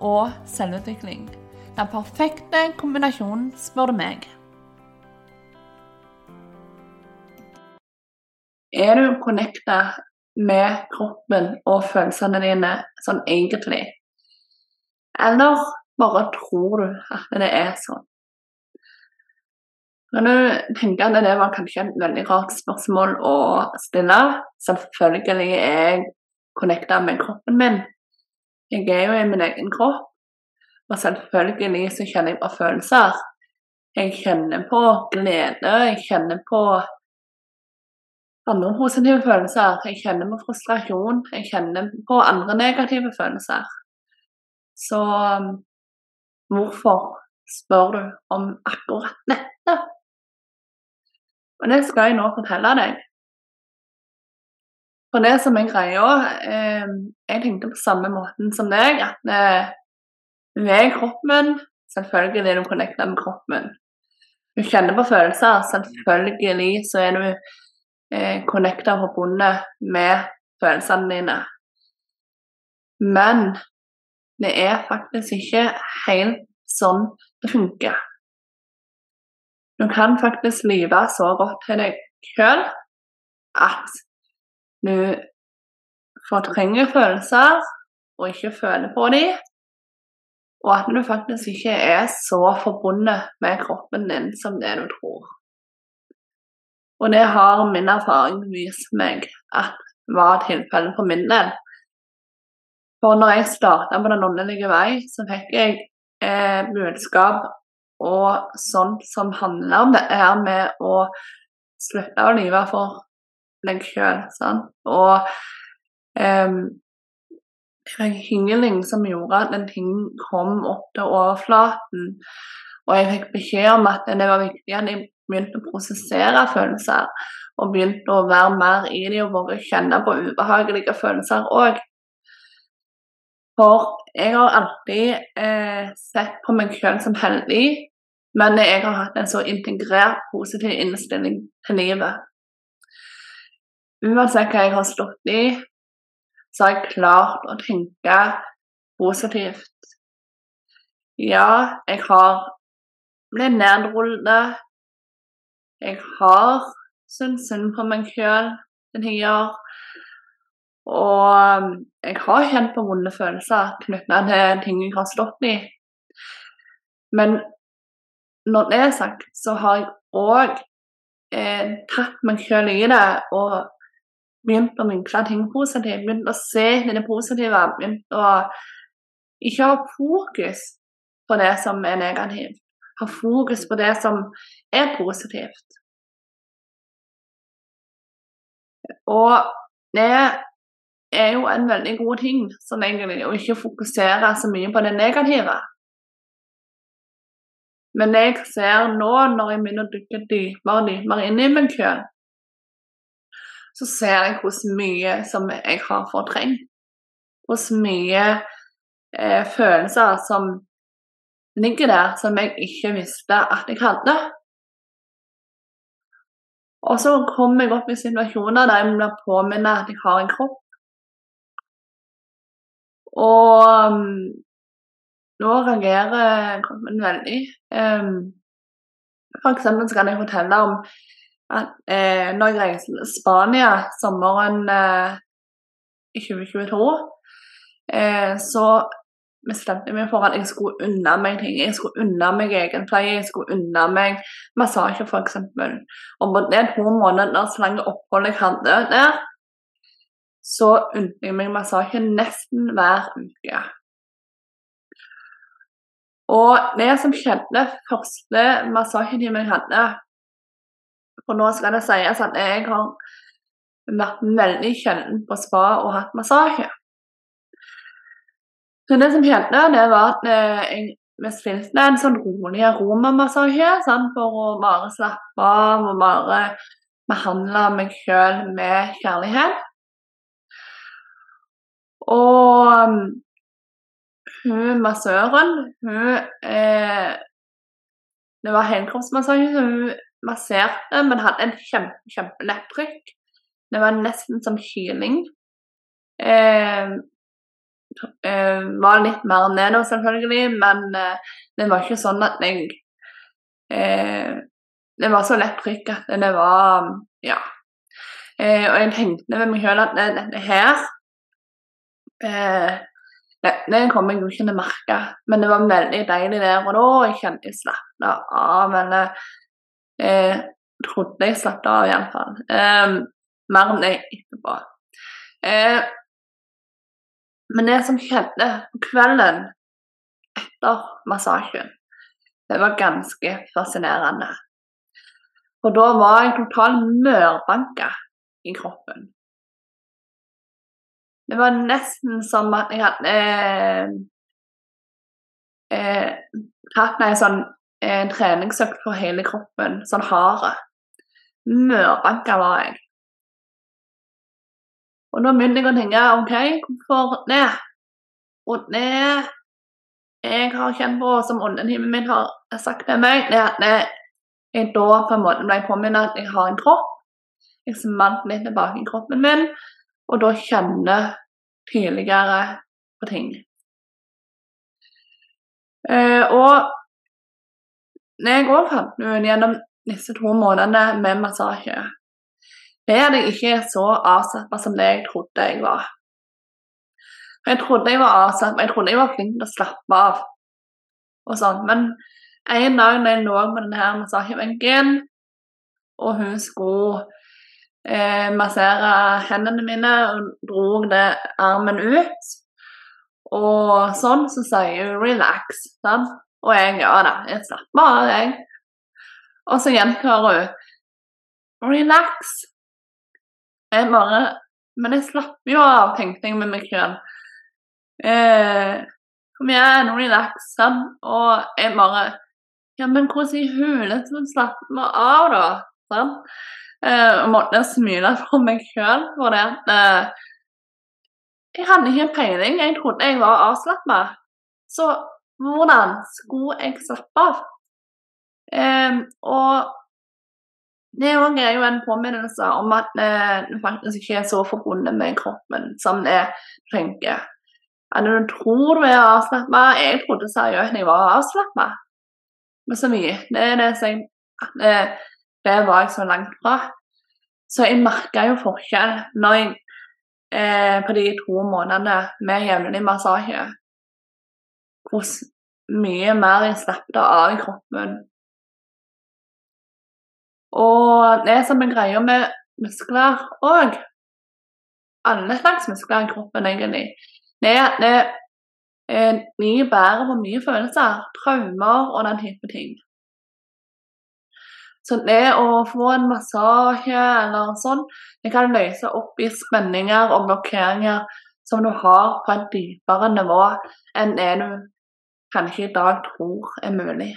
og selvutvikling. Den perfekte kombinasjonen, spør du meg. Er du connecta med kroppen og følelsene dine sånn egentlig? Eller bare tror du at det er sånn? Kan du tenke at det var kanskje et veldig rart spørsmål å stille? Selvfølgelig er jeg connecta med kroppen min. Jeg er jo i min egen kropp, og selvfølgelig så kjenner jeg på følelser. Jeg kjenner på glede, jeg kjenner på andre positive følelser. Jeg kjenner på frustrasjon, jeg kjenner på andre negative følelser. Så hvorfor spør du om akkurat dette? Og det skal jeg nå fortelle deg. For det som er greia eh, Jeg tenkte på samme måten som deg, at eh, ved kroppen Selvfølgelig er du connecta med kroppen. Du kjenner på følelser. Selvfølgelig så er du eh, connecta og forbundet med følelsene dine. Men det er faktisk ikke helt sånn det funker. Du kan faktisk lyve så godt til deg sjøl at du fortrenger følelser og ikke føler på dem. Og at du faktisk ikke er så forbundet med kroppen din som det du tror. Og det har min erfaring vist meg at var tilfellet for min del. For når jeg starta på Den åndelige vei, så fikk jeg eh, budskap og sånt som handler om det her med å slutte å lyve for deg sjøl. Og um, det var hingling som gjorde at den ting kom opp til overflaten. Og jeg fikk beskjed om at det var viktig at jeg begynte å prosessere følelser. Og begynte å være mer i det og våre kjenne på ubehagelige følelser òg. For jeg har alltid eh, sett på meg selv som heldig, men jeg har hatt en så integrert positiv innstilling til livet. Uansett hva jeg har stått i, så har jeg klart å tenke positivt. Ja, jeg har blitt nedrullende. Jeg har syntes synd på meg sjøl til tider. Og jeg har kjent på vonde følelser knytta til ting jeg har stått i. Men når det er sagt, så har jeg òg eh, tatt meg sjøl i det og begynt å vinkle ting positivt, begynte å se det positive, begynte å ikke ha fokus på det som er negativt. Ha fokus på det som er positivt. Og det er jo en veldig god ting sånn egentlig, å ikke fokusere så mye på det negative. Men jeg ser nå, når jeg begynner å dykke dypere og dypere inn i meg selv, så ser jeg hvor mye som jeg har fortrengt. Hvor mye eh, følelser som ligger der som jeg ikke visste at jeg hadde. Og så kommer jeg opp i situasjoner der jeg blir påminnet at jeg har en kropp. Og um, nå reagerer kroppen veldig. Um, for eksempel så kan jeg fortelle om eh, når jeg reiste til Spania sommeren eh, i 2022, eh, så bestemte jeg meg for at jeg skulle unna meg ting. Jeg skulle unna meg egenpleie, jeg skulle unna meg massasje, f.eks. Og på de to måneder så lenge opphold jeg hadde der, så unner jeg meg massasje nesten hver uke. Og det som skjedde første massasjetimen jeg hadde, for nå skal det sies at jeg har vært veldig sjelden på spa og hatt massasje. Så det som skjedde, det var at eh, jeg vi spilte en sånn rolig aromamassasje for å bare slappe av og bare behandle meg sjøl med kjærlighet. Og hun massøren, hun eh, Det var helkroppsmassasje, så hun masserte, men hadde en kjempe, kjempelett trykk. Det var nesten som kyling. Eh, eh, var litt mer nedover, selvfølgelig, men eh, det var ikke sånn at jeg eh, Det var så lett trykk at det var Ja. Eh, og jeg tenkte ved meg sjøl at dette her eh, det kommer jeg jo ikke til å merke, men det var veldig deilig der og da. Jeg kjente jeg slappet av, eller eh, trodde jeg slapp av, iallfall. Eh, mer om det etterpå. Eh, men det som skjedde på kvelden etter massasjen, det var ganske fascinerende. For da var jeg totalt mørbanka i kroppen. Det var nesten som at jeg hadde eh, eh, tatt meg en sånn eh, treningsøkt for hele kroppen, sånn harde. Mørbanka var jeg. Og da begynner jeg å tenke OK, hvorfor ned? Og ned jeg har kjent på, som åndetimen min har sagt til meg, er at jeg da på en måte ble påminnet at jeg har en kropp. Jeg smalt litt tilbake i kroppen min, og da kjenner tydeligere på ting. Uh, og jeg òg fant ut gjennom disse to månedene med massasje, er jeg ikke så avslappa som det jeg trodde jeg var. Jeg trodde jeg var avslappa, jeg trodde jeg var flink til å slappe av. og sånn, Men en dag når jeg lå på denne massasjebenken, og hun skulle eh, massere hendene mine og dro det armen ut. Og sånn så sier hun 'relax'. Sant? Og jeg ja da, jeg slapper av, jeg. Og så gjentar hun 'relax'. Jeg bare Men jeg slapper jo av, tenkte jeg med meg sjøl. Eh, kom igjen, relax. Sånn. Og jeg bare Ja, men hvordan i huleste slapper vi av, da? Sånn. Eh, og måtte smile for meg sjøl for det eh, Jeg hadde ikke peiling. Jeg trodde jeg var avslappa. Så hvordan skulle jeg slappe av? Um, og det er jo en påminnelse om at du det faktisk ikke er så forbundet med kroppen som det tenker. At du tror du er avslappa Jeg trodde seriøst jeg var avslappa. Men så mye. Det er det som jeg det var jeg så langt fra. Så jeg merka jo forskjell når jeg eh, på de to månedene med jevnlig massasje Hvor mye mer jeg slappet av i kroppen. Og det som er greia med muskler òg, alle slags muskler i kroppen egentlig, det er at det, er mye bærer på mye følelser, traumer og den type ting. Så det å få en massasje eller sånn, det kan løse opp i spenninger og blokkeringer som du har på et dypere nivå enn det du kanskje i dag tror er mulig.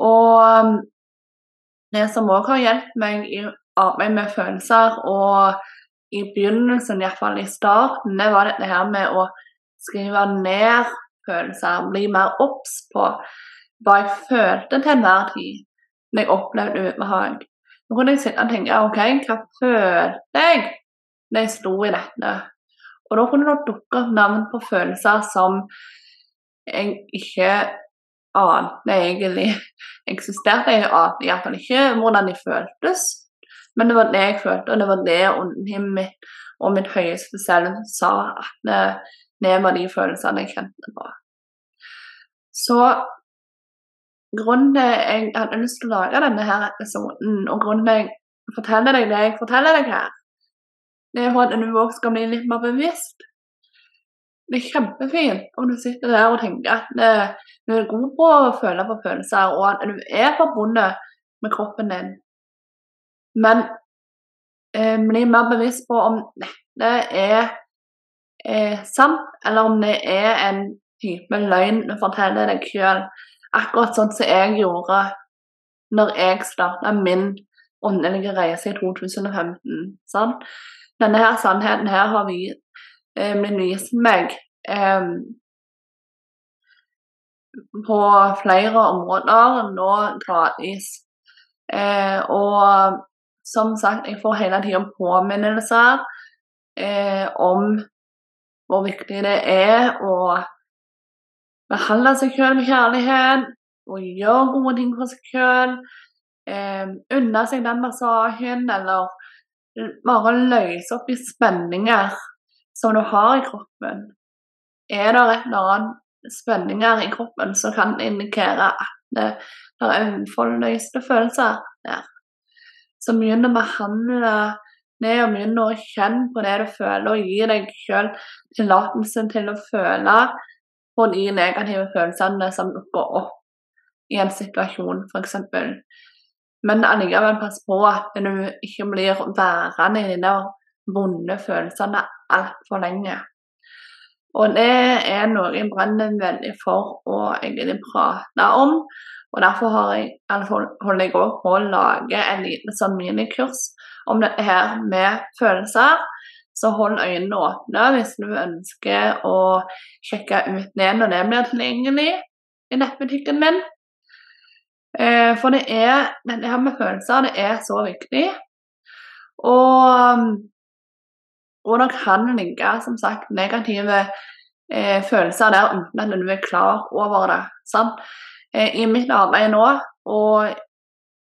Og um, det som òg har hjulpet meg i arbeid med følelser, og i begynnelsen, iallfall i starten, det var dette her med å skrive ned følelser, bli mer obs på hva jeg følte til enhver tid når jeg opplevde ubehag. Nå kunne jeg sitte og tenke OK, hva følte jeg når jeg sto i dette? Og da kunne det dukke opp navn på følelser som jeg ikke ante egentlig eksisterte. Jeg ante iallfall ikke hvordan de føltes, men det var det jeg følte, og det var det ånden mitt og mitt høyeste selv sa at det var de følelsene jeg kjente på. Så grunnen til jeg hadde lyst til å lage denne her episoden, og grunnen til jeg forteller deg det jeg forteller deg her, det er for at du òg skal bli litt mer bevisst. Det er kjempefint om du sitter der og tenker at du er god på å føle på følelser, og at du er forbundet med kroppen din. Men eh, bli mer bevisst på om dette er eh, sant, eller om det er en type løgn du forteller deg sjøl. Akkurat sånn som jeg gjorde når jeg starta min åndelige reise i 2015. Sånn. Denne her sannheten her har blitt vist meg eh, på flere områder nå gradvis. Eh, og som sagt, jeg får hele tida påminnelser eh, om hvor viktig det er å behandle seg selv med kjærlighet og gjøre gode ting for seg selv. Eh, unne seg den massasjen, eller bare løse opp i spenninger som du har i kroppen. Er det et eller annet spenninger i kroppen, som kan indikere at det, er uforløste følelser der. Så begynn å behandle ned og begynn å kjenne på det du føler, og gi deg selv tillatelse til å føle på de negative følelsene som dukker opp i en situasjon, f.eks. Men allikevel pass på at du ikke blir værende i de vonde følelsene altfor lenge. Og det er noe jeg brenner veldig for å egentlig prate om. Og Derfor jeg, holder jeg òg på å lage en liten sånn minikurs om dette her med følelser. Så hold øynene åpne hvis du ønsker å sjekke ut det når det blir tilgjengelig i nettbutikken min. Eh, for det er det her med følelser det er så viktig. Og, og det kan ligge som sagt negative eh, følelser der uten at du er klar over det. Sant? Eh, I mitt arbeid nå, og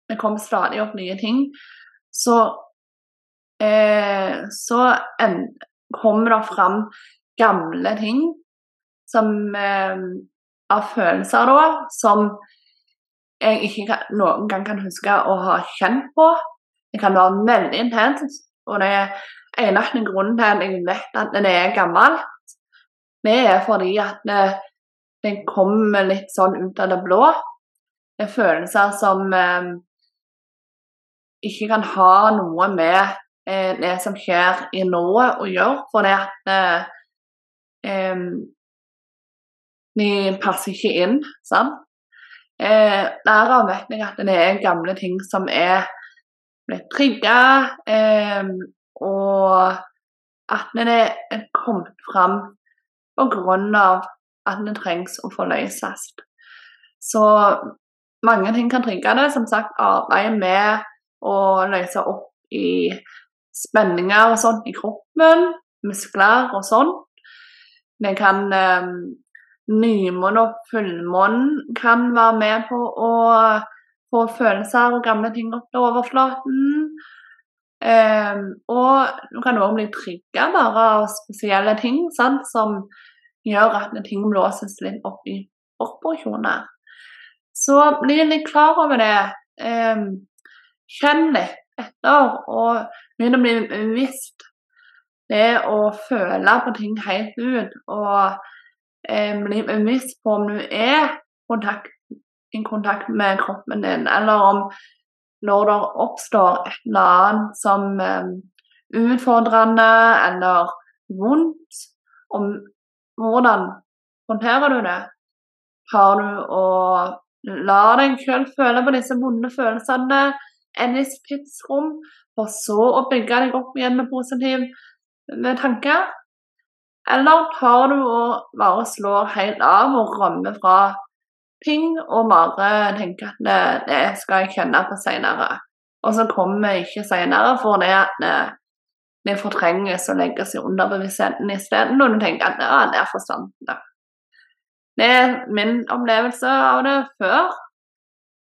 det kommer stadig opp nye ting, så, eh, så en, kommer det fram gamle ting som eh, av følelser da, som jeg ikke kan, noen gang kan huske å ha kjent på. Det kan være veldig intenst, og det er eneste grunnen til at jeg vet at det er gammelt, det er fordi at det, den kommer litt sånn ut av det blå. Det er følelser som eh, ikke kan ha noe med eh, det som skjer i nået å gjøre, fordi at eh, eh, de passer ikke inn. sant? Eh, Derav vet jeg at det er gamle ting som er blitt trigga, eh, og at den er kommet fram av at det trengs å forløses. Så mange ting kan trigge det. Som sagt, arbeide med å løse opp i spenninger og sånn i kroppen, muskler og sånn. Det kan um, Nymåne og fullmånen kan være med på å få følelser og gamle ting opp til overflaten. Um, og du kan òg bli trigga bare av spesielle ting, sant? som gjør at ting blåses litt opp i proporsjoner. Så bli litt klar over det. Um, kjenn litt etter og begynn å bli bevisst. Det å føle på ting helt ut og eh, bli bevisst på om du er kontakt, i kontakt med kroppen din, eller om når det oppstår et eller annet som eh, utfordrende eller vondt, om hvordan håndterer du det? Har du å la deg selv føle på disse vonde følelsene enn i tidsrom, for så å bygge deg opp igjen med positive tanker? Eller tar du og bare slår helt av og rømmer fra ting og bare tenker at det, det skal jeg kjenne på senere. Og så kommer vi ikke senere for det at vi fortrenges og legges i underbevisstheten isteden, og du tenker at det er forstanden. Det er min opplevelse av det før,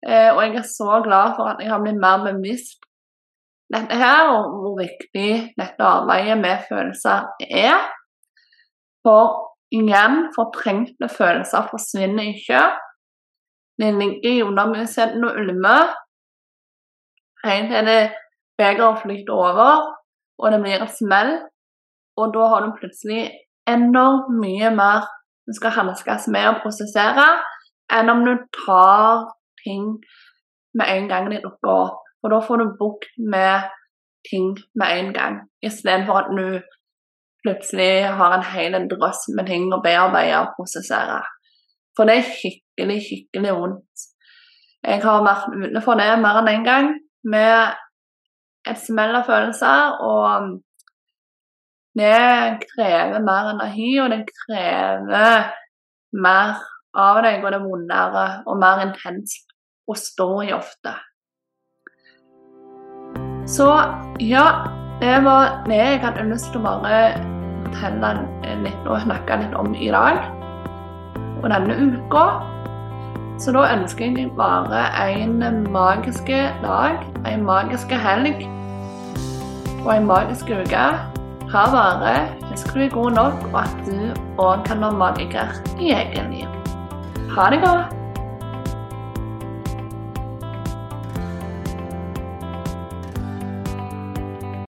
eh, og jeg er så glad for at jeg har blitt mer bevisst dette her, og hvor viktig dette arbeidet med følelser er. For igjen, fortrengte følelser forsvinner ikke. De ligger i underbevisstheten og ulmer helt til det begeret flyter over, og det blir et smell. Og da har du plutselig enormt mye mer du skal hanskes med å prosessere, enn om du tar ting med en gang de dukker opp. Og da får du bukt med ting med en gang, istedenfor at du plutselig har en hel drøss med ting å bearbeide og prosessere. For det er skikkelig, skikkelig vondt. Jeg har vært utenfor det mer enn én en gang med et smell av følelser, og det krever mer energi, og det krever mer av deg, og det er vondere og mer intenst å stå i ofte. Så ja, det var det jeg hadde lyst å bare fortelle litt og snakke litt om i dag og denne uka. Så da ønsker jeg bare en magisk dag, en magisk helg og en magisk uke. Ha bare husk du er god nok, og at du òg kan være magiker i eget liv. Ha det godt.